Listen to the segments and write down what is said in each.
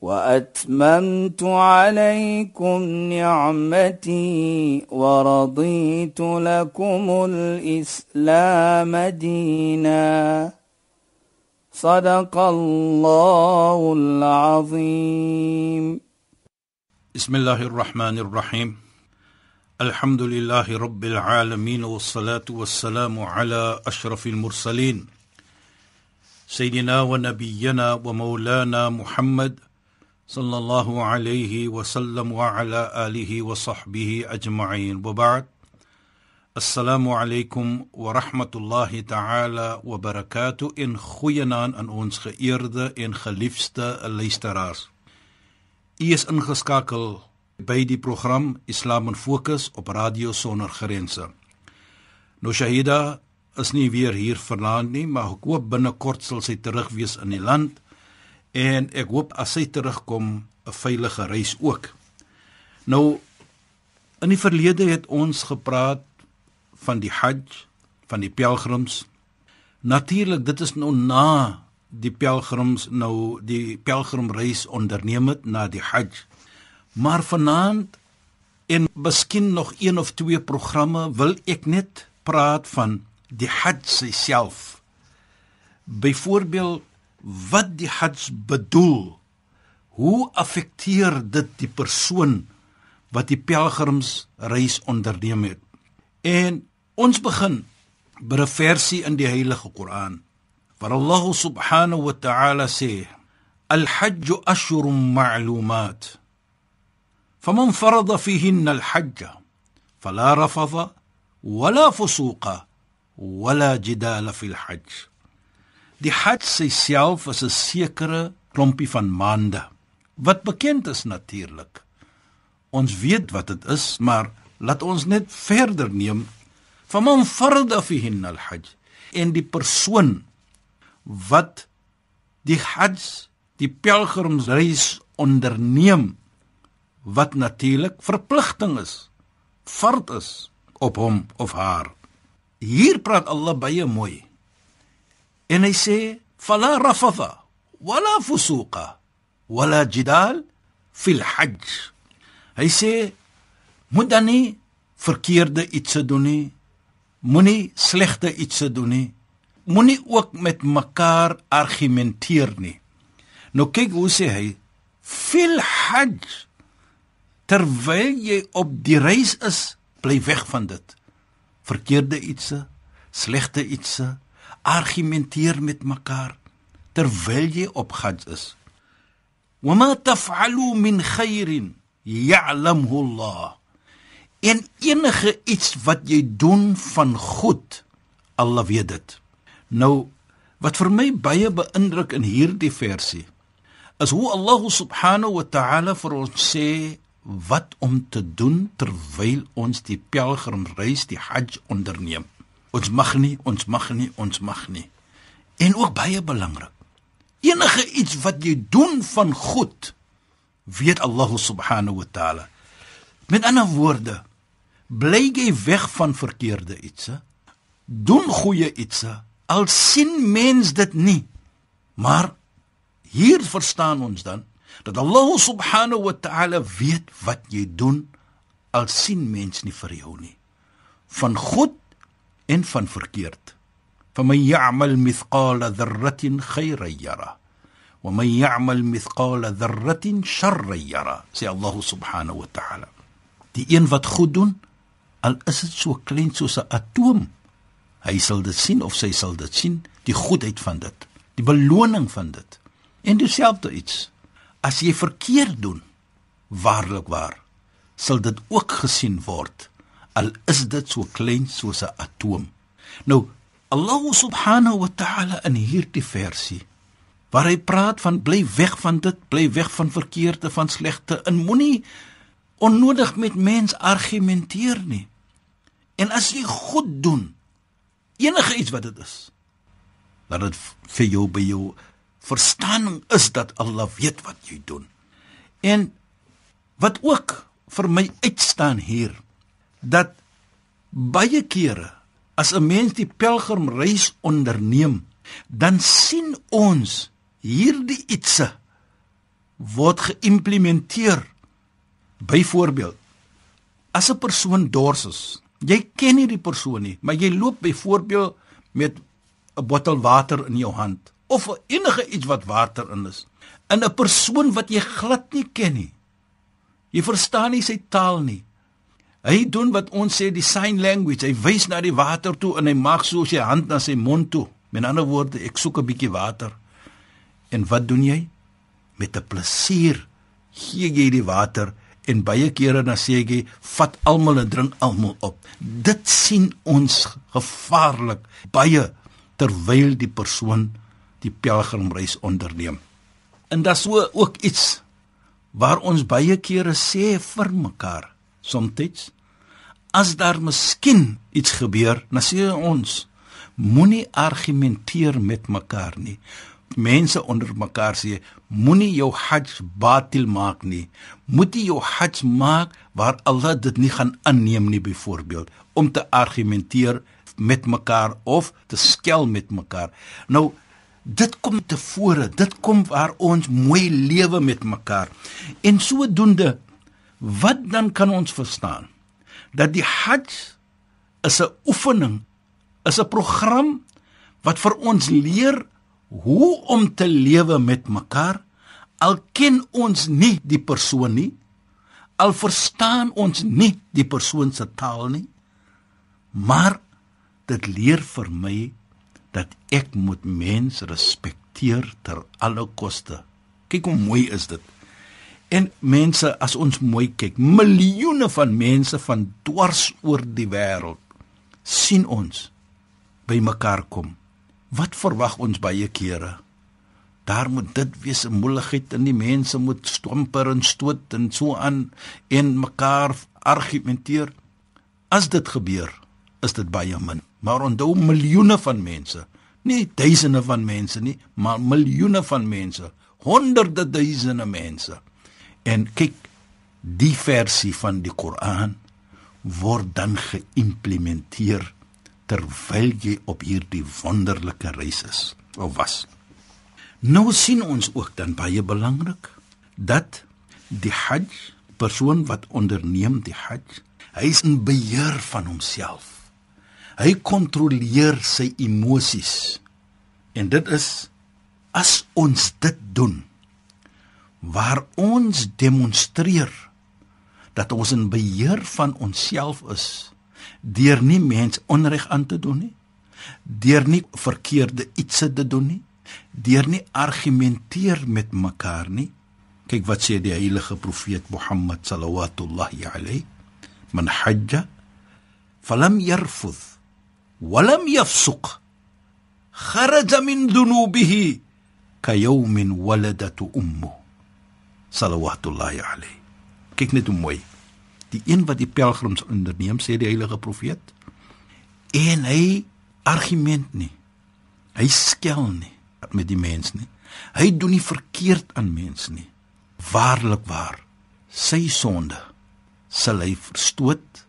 وأتممت عليكم نعمتي ورضيت لكم الإسلام دينا. صدق الله العظيم. بسم الله الرحمن الرحيم. الحمد لله رب العالمين والصلاة والسلام على أشرف المرسلين. سيدنا ونبينا ومولانا محمد صلى الله عليه وسلم وعلى آله وصحبه أجمعين وبعد السلام عليكم ورحمة الله تعالى وبركاته إن خوينان aan ons geëerde en geliefde luisteraars. U is ingeskakel by die program Islam in Fokus op Radio Sonder Grense. Nou Shahida is nie weer hier vanaand nie, maar ek hoop binnekort sal sy terug wees in die land en ek hoop as sy terugkom 'n veilige reis ook. Nou in die verlede het ons gepraat van die Hajj, van die pelgrims. Natuurlik, dit is nou na die pelgrims nou die pelgrimreis onderneem het na die Hajj. Maar vanaand en miskien nog een of twee programme wil ek net praat van die Hajj self. Byvoorbeeld wat die Hajj bedoel. Hoe affekteer dit die persoon wat die pelgrimsreis onderneem het? En ons begin by 'n versie in die Heilige Koran waar Allah subhanahu wa ta'ala sê: "Al-Hajj ashhurun ma'lumat. Faman farada fihinna al-Hajj fala rafadha wala fusuqa wala jidala fil Hajj." Die Hajj self is 'n sekere klompie van maande. Wat bekend is natuurlik. Ons weet wat dit is, maar laat ons net verder neem. Van man farda fihin al-hajj. En die persoon wat die hajj die pelgrimsreis onderneem wat natuurlik verpligting is fard is op hom of haar. Hier praat Allah baie mooi En hy sê fala rafatha wala fusuqa wala jidal fil hajj. Hy sê moet dan nie verkeerde iets doen nie. Moenie slegte iets doen nie. Moenie ook met mekaar argumenteer nie. Nou kyk hoe sê hy fil hajj terwyl jy op die reis is, bly weg van dit. Verkeerde iets, slegte iets argumenteer met mekaar terwyl jy op Hajj is. Wama taf'alu min khairin ya'lamhu Allah. En enige iets wat jy doen van goed, Allah weet dit. Nou wat vir my baie beïndruk in hierdie versie is hoe Allah subhanahu wa ta'ala vir ons sê wat om te doen terwyl ons die pelgrimreis, die Hajj onderneem. Ons mag nie, ons mag nie, ons mag nie. En ook baie belangrik. Enige iets wat jy doen van goed, weet Allah subhanahu wa ta'ala. Met ander woorde, bly jy weg van verkeerde iets. Doen goeie iets. Al sien mens dit nie. Maar hier verstaan ons dan dat Allah subhanahu wa ta'ala weet wat jy doen al sien mens nie vir jou nie. Van goed en van verkeerd. فمن يعمل مثقال ذرة خيرا يرى ومن يعمل مثقال ذرة شرا يرى سي الله سبحانه وتعالى die een wat goed doen al is dit so klein soos 'n atoom hy sal dit sien of sy sal dit sien die goedheid van dit die beloning van dit en dieselfde iets as jy verkeerd doen waarlik waar sal dit ook gesien word al is dit so klein soos 'n atoom. Nou Allah subhanahu wa ta'ala in hierdie versie waar hy praat van bly weg van dit, bly weg van verkeerde, van slegte en moenie onnodig met mens argumenteer nie. En as jy goed doen, enige iets wat dit is, dat dit vir jou by jou verstaaning is dat Allah weet wat jy doen. En wat ook vir my uitstaan hier dat baie kere as 'n mens die pelgrimreis onderneem, dan sien ons hierdie ietsie word geïmplementeer. Byvoorbeeld, as 'n persoon dors is, jy ken nie die persoon nie, maar jy loop byvoorbeeld met 'n bottel water in jou hand of enige iets wat water in is, in 'n persoon wat jy glad nie ken nie. Jy verstaan nie sy taal nie. Hy doen wat ons sê die sign language. Hy wys na die water toe en hy maak so sy hand na sy mond toe. Met ander woorde, ek soek 'n bietjie water. En wat doen jy? Met 'n plesier gee jy die water en baie kere dan sê jy vat almal en drink almal op. Dit sien ons gevaarlik baie terwyl die persoon die pelgrimreis onderneem. En dat so ook iets waar ons baie kere sê vir mekaar soms as daar miskien iets gebeur, dan sê ons moenie argumenteer met mekaar nie. Mense onder mekaar sê moenie jou hajj batil maak nie. Moet jy jou hajj maak waar Allah dit nie gaan aanneem nie byvoorbeeld om te argumenteer met mekaar of te skel met mekaar. Nou dit kom tevore, dit kom waar ons mooi lewe met mekaar. En sodoende wat dan kan ons verstaan? Dat die hajj is 'n oefening, is 'n program wat vir ons leer hoe om te lewe met mekaar al ken ons nie die persoon nie al verstaan ons nie die persoon se taal nie maar dit leer vir my dat ek moet mens respekteer ter alle koste. Kyk hoe mooi is dit en mense as ons mooi kyk miljoene van mense van dwars oor die wêreld sien ons by mekaar kom Wat verwag ons baie kere? Daar moet dit wees 'n moeilikheid in die mense moet stomper en stoot en so aan en mekaar argumenteer. As dit gebeur, is dit baie min. Maar onthou miljoene van mense, nie duisende van mense nie, maar miljoene van mense, honderde duisende mense. En kyk, die versie van die Koran word dan geïmplementeer terwyl jy op hierdie wonderlike reis is of was. Nou sien ons ook dan baie belangrik dat die Hajj persoon wat onderneem die Hajj, hy is in beheer van homself. Hy kontroleer sy emosies. En dit is as ons dit doen waar ons demonstreer dat ons in beheer van onsself is deur nie mens onreg aan te doen nie deur nie verkeerde iets te doen nie deur nie argumenteer met mekaar nie. Kyk wat sê die heilige profeet Mohammed sallallahu alayhi man hajja falam yarfuth walam yafsuq kharaja min dhunubihi kayawmin waladatu ummu sallallahu alayhi. Kyk net hoe mooi. Die een wat die pelgrims onderneem sê die heilige profeet en hy argument nie. Hy skel nie met die mens nie. Hy doen nie verkeerd aan mens nie. Waarlik waar sy sonde sal hy verstoot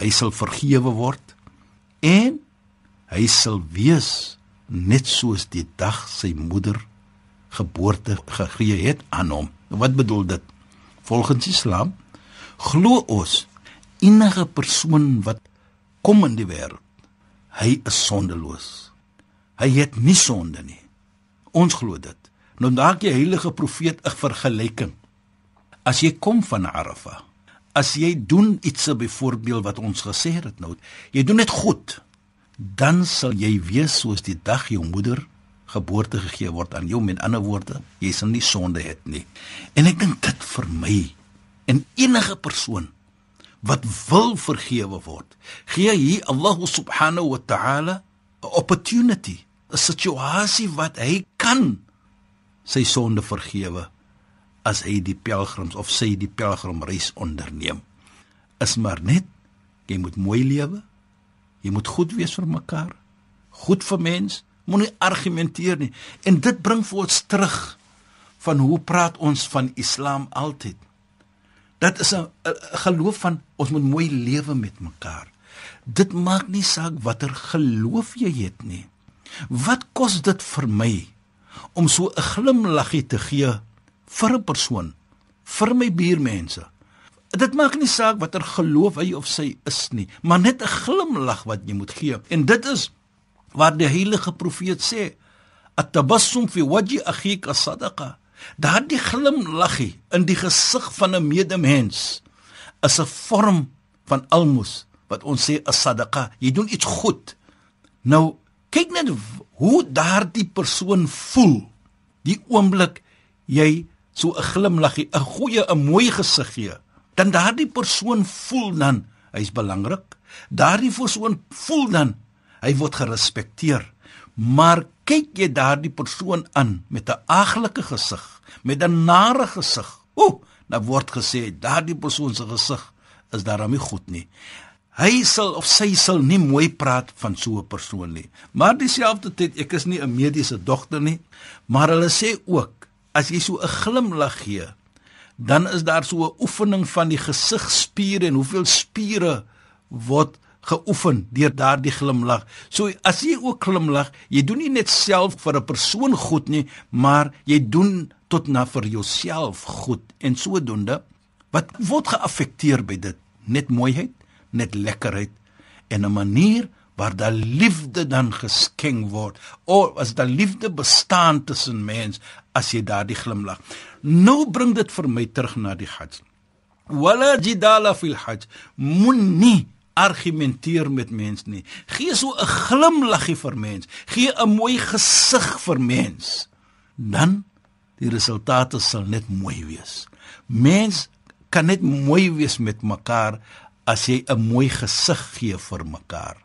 hy sal vergewe word en hy sal wees net soos die dag sy moeder geboorte gegee het aan hom wat bedoel dit? Volgens islam glo ons enige persoon wat kom in die wêreld hy is sondeloos. Hy het nie sonde nie. Ons glo dit. Nou dalk die heilige profeet 'n vergelyking. As jy kom van arafa as jy doen iets byvoorbeeld wat ons gesê het nou jy doen dit goed dan sal jy wees soos die dag jou moeder geboorte gegee word aan jou met ander woorde jy sal nie sonde het nie en ek dink dit vir my en enige persoon wat wil vergewe word gee hier Allah subhanahu wa ta'ala 'n opportunity 'n situasie wat hy kan sy sonde vergewe as hy die pelgrims of sy die pelgrimreis onderneem. Is maar net jy moet mooi lewe. Jy moet goed wees vir mekaar. Goed vir mens, moenie argumenteer nie. En dit bring vir ons terug van hoe praat ons van Islam altyd. Dit is 'n geloof van ons moet mooi lewe met mekaar. Dit maak nie saak watter geloof jy het nie. Wat kos dit vir my om so 'n glimlaggie te gee vir 'n persoon, vir my buurmense? Dit maak nie saak watter geloof hy of sy is nie, maar net 'n glimlag wat jy moet gee. En dit is wat die heilige profeet sê: "At-tabassum fi wajhi akhika sadaqa." Daardie glimlaggie in die gesig van 'n medemens is 'n vorm van almoes wat ons sê 'n sadaqa. Jy doen iets goed. Nou kyk net hoe daardie persoon voel die oomblik jy so 'n glimlaggie, 'n goeie, 'n mooi gesig gee. Dan daardie persoon voel dan hy's belangrik. Daardie persoon voel dan hy word gerespekteer. Maar kyk jy daardie persoon aan met 'n aglike gesig, met 'n nare gesig. Ooh, dan word gesê daardie persoon se gesig is daarmee goed nie. Hy sal of sy sal nie mooi praat van so 'n persoon nie. Maar dieselfde tyd, ek is nie 'n mediese dokter nie, maar hulle sê ook as jy so 'n glimlag gee, dan is daar so 'n oefening van die gesigspiere en hoeveel spiere word geoefen deur daardie glimlag. So as jy ook glimlag, jy doen nie net self vir 'n persoon goed nie, maar jy doen tot na vir jouself goed en sodoende wat word geaffekteer by dit? Net mooiheid? net lekkerheid en 'n manier waar daar liefde dan geskenk word. O, as daar liefde bestaan tussen mens as jy daardie glimlag. Nou bring dit vir my terug na die Hajj. Wala jidala fil Hajj. Munni argumenteer met mens nie. Gee so 'n glimlaggie vir mens. Gee 'n mooi gesig vir mens. Dan die resultate sal net mooi wees. Mens kan net mooi wees met mekaar as jy 'n mooi gesig gee vir mekaar.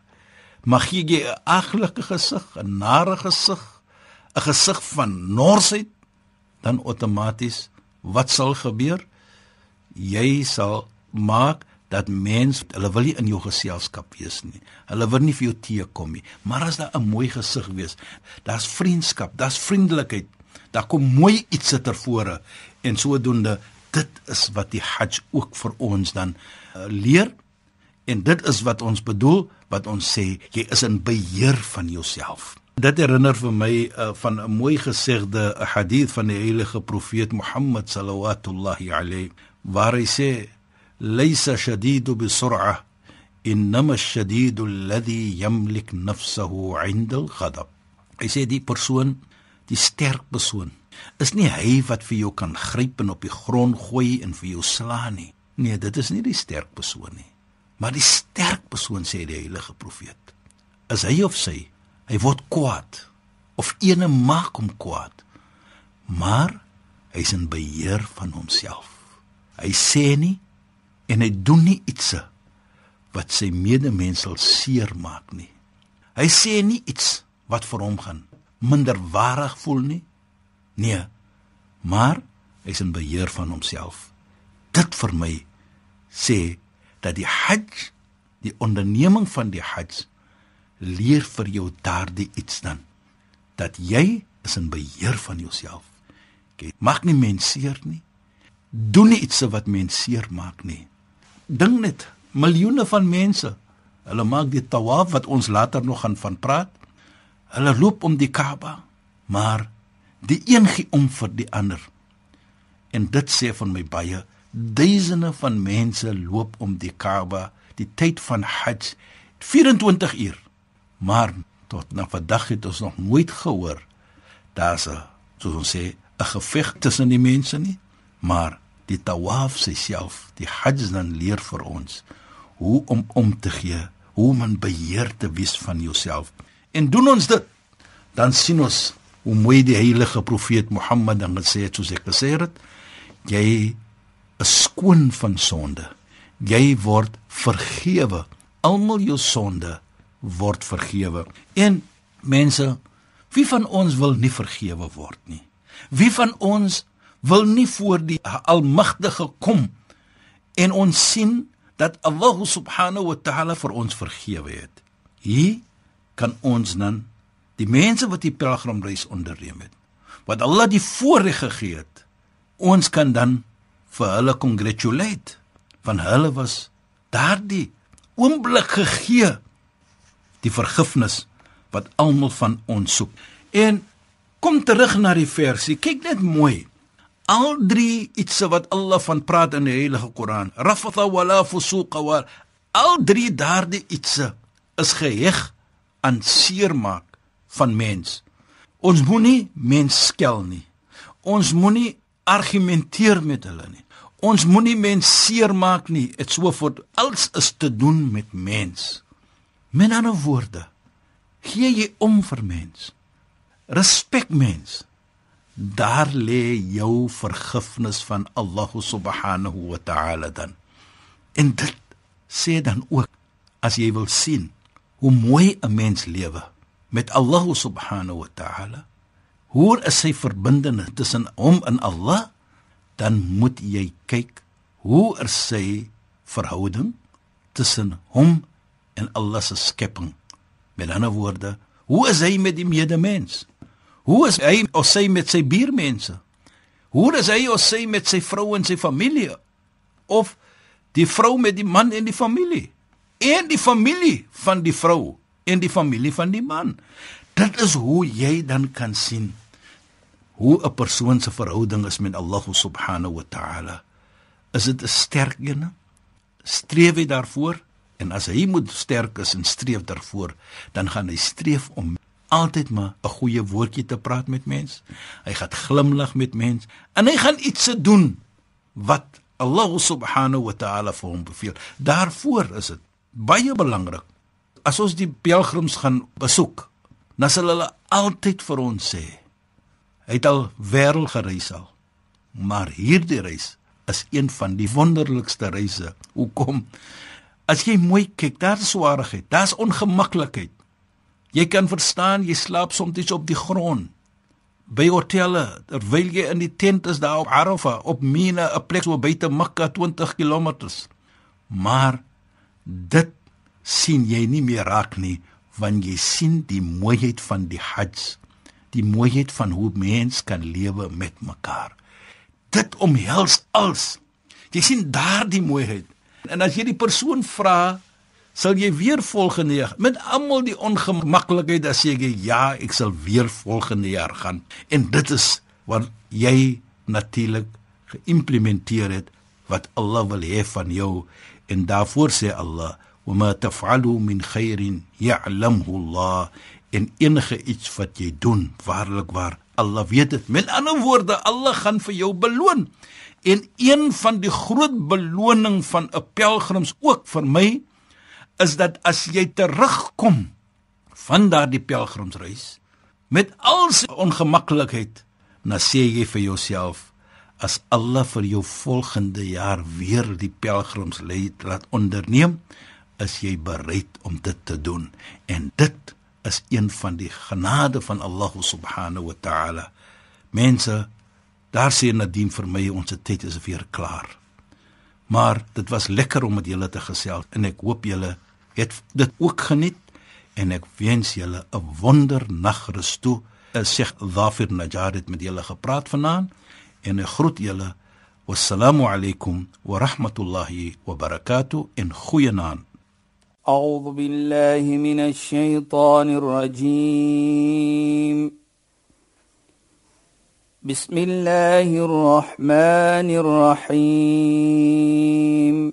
Mag jy 'n aglike gesig, 'n nare gesig, 'n gesig van norsheid, dan outomaties wat sal gebeur? Jy sal maak dat mens hulle wil nie in jou geselskap wees nie. Hulle wil nie vir jou teekom nie. Maar as daar 'n mooi gesig wees, daar's vriendskap, daar's vriendelikheid. Daar kom mooi iets ter vore en sodoende dit is wat die Hajj ook vir ons dan uh, leer en dit is wat ons bedoel wat ons sê jy is in beheer van jouself dit herinner vir my uh, van 'n mooi gesegde hadith van die heilige profeet Mohammed sallallahu alayhi waar hy sê shadidu bi sur'ah inma ash-shadidu alladhi yamlik nafsahu 'inda al-ghadab hy sê die persoon die sterk persoon is nie hy wat vir jou kan gryp en op die grond gooi en vir jou slaan nie nee dit is nie die sterk persoon nie Maar die sterk persoon sê die heilige profeet, is hy of sy, hy word kwaad of ene maak hom kwaad. Maar hy's in beheer van homself. Hy sê nie en hy doen nie iets wat sy medemens sal seermaak nie. Hy sê nie iets wat vir hom gaan minderwaardig voel nie. Nee. Maar hy's in beheer van homself. Dit vir my sê dat die Hajj, die onderneming van die Hajj leer vir jou daardie iets dan dat jy is in beheer van jouself. Jy mag nie menseer nie. Doen nie iets wat menseer maak nie. Dink net, miljoene van mense, hulle maak die tawaf wat ons later nog gaan van praat. Hulle loop om die Kaaba, maar die een gee om vir die ander. En dit sê van my baie duisende van mense loop om die Kaaba die tyd van Hajj 24 uur maar tot na vandag het ons nog nooit gehoor daar's 'n soos ons sê 'n geveg tussen die mense nie maar die tawaf self die Hajj dan leer vir ons hoe om om te gee hoe om in beheer te wees van jouself en doen ons dit dan sien ons hoe mooi die heilige profeet Mohammed dan gesê het soos ek gesê het jy is skoon van sonde. Jy word vergewe. Almal jou sonde word vergewe. En mense, wie van ons wil nie vergewe word nie? Wie van ons wil nie voor die Almagtige kom en ons sien dat Allah subhanahu wa ta'ala vir ons vergewe het. Hier kan ons dan die mense wat die pelgrimreis onderneem het, wat Allah die voorreg gegee het, ons kan dan vir hulle congratulate van hulle was daardie oomblik gegee die vergifnis wat almal van ons soek. En kom terug na die versie. Kyk net mooi. Al drie iets wat Allah van praat in die Heilige Koran. Rafatha wala fusuqa wa al drie daardie iets is geheg aan seermaak van mens. Ons moenie mens skel nie. Ons moenie argumenteer met hulle nie. Ons moenie mens seermaak nie. Dit so voort alles is te doen met mens. Met ander woorde, gee jy om vir mens. Respek mens. Daar lê jou vergifnis van Allah subhanahu wa ta'ala dan. En dit sê dan ook as jy wil sien hoe mooi 'n mens lewe met Allah subhanahu wa ta'ala, hoe is sy verbintenis tussen hom en Allah, dan moet jy kyk hoe is sy verhouding tussen hom en Allah se skepping. Met ander woorde, hoe is hy met die medemens? Hoe is hy of sy met sy buurmense? Hoe is hy of sy met sy vrou en sy familie? Of die vrou met die man en die familie? En die familie van die vrou en die familie van die man. Dit is hoe jy dan kan sien hoe 'n persoon se verhouding is met Allah subhanahu wa ta'ala. Is dit 'n sterk een? Streef hy daarvoor? En as hy moet sterk is en streef daarvoor, dan gaan hy streef om altyd maar 'n goeie woordjie te praat met mens. Hy gaan glimlag met mens en hy gaan iets se doen wat Allah subhanahu wa ta'ala vir hom beveel. Daarvoor is dit baie belangrik. As ons die pelgrims gaan besoek, dan sal hulle altyd vir ons sê: "Hy het al wêreld gereis al, maar hierdie reis is een van die wonderlikste reise." Hoekom? As jy mooi kyk, daar's swaarheid, daar's ongemaklikheid. Jy kan verstaan, jy slaap soms op die grond. By hotelle, terwyl jy in die tent is daar op Arafah, op Mina, 'n plek so buite Mekka 20 km. Maar dit sien jy nie meer raak nie, want jy sien die mooiheid van die Hajj, die mooiheid van hoe mens kan lewe met mekaar. Dit omhels alles. Jy sien daardie mooiheid. En as jy die persoon vra, sal jy weer volgende jaar met almal die ongemaklikheid as jy sê ja, ek sal weer volgende jaar gaan. En dit is wat jy natuurlik geïmplementeer het wat Allah wil hê van jou. En daarvoor sê Allah wa ma taf'alu min khairin ya'lamhu Allah. En enige iets wat jy doen waarlik waar Allah weet dit met ander woorde Allah gaan vir jou beloon. En een van die groot beloning van 'n pelgrims ook vir my is dat as jy terugkom van daardie pelgrimsreis met al sy ongemaklikheid, dan sê jy vir jouself as Allah vir jou volgende jaar weer die pelgrimsreis laat onderneem, is jy bereid om dit te doen. En dit is een van die genade van Allah subhanahu wa ta'ala. Mense Daar sê Nadine vir my ons tyd is weer klaar. Maar dit was lekker om met julle te gesels en ek hoop julle het dit ook geniet en ek wens julle 'n wonder nagrus toe. Sheikh Dhafir Najjar het met julle gepraat vanaand en ek groet julle. Wassalamu alaykum wa rahmatullahi wa barakatuh in goeienaand. أعوذ بالله من الشيطان الرجيم بسم الله الرحمن الرحيم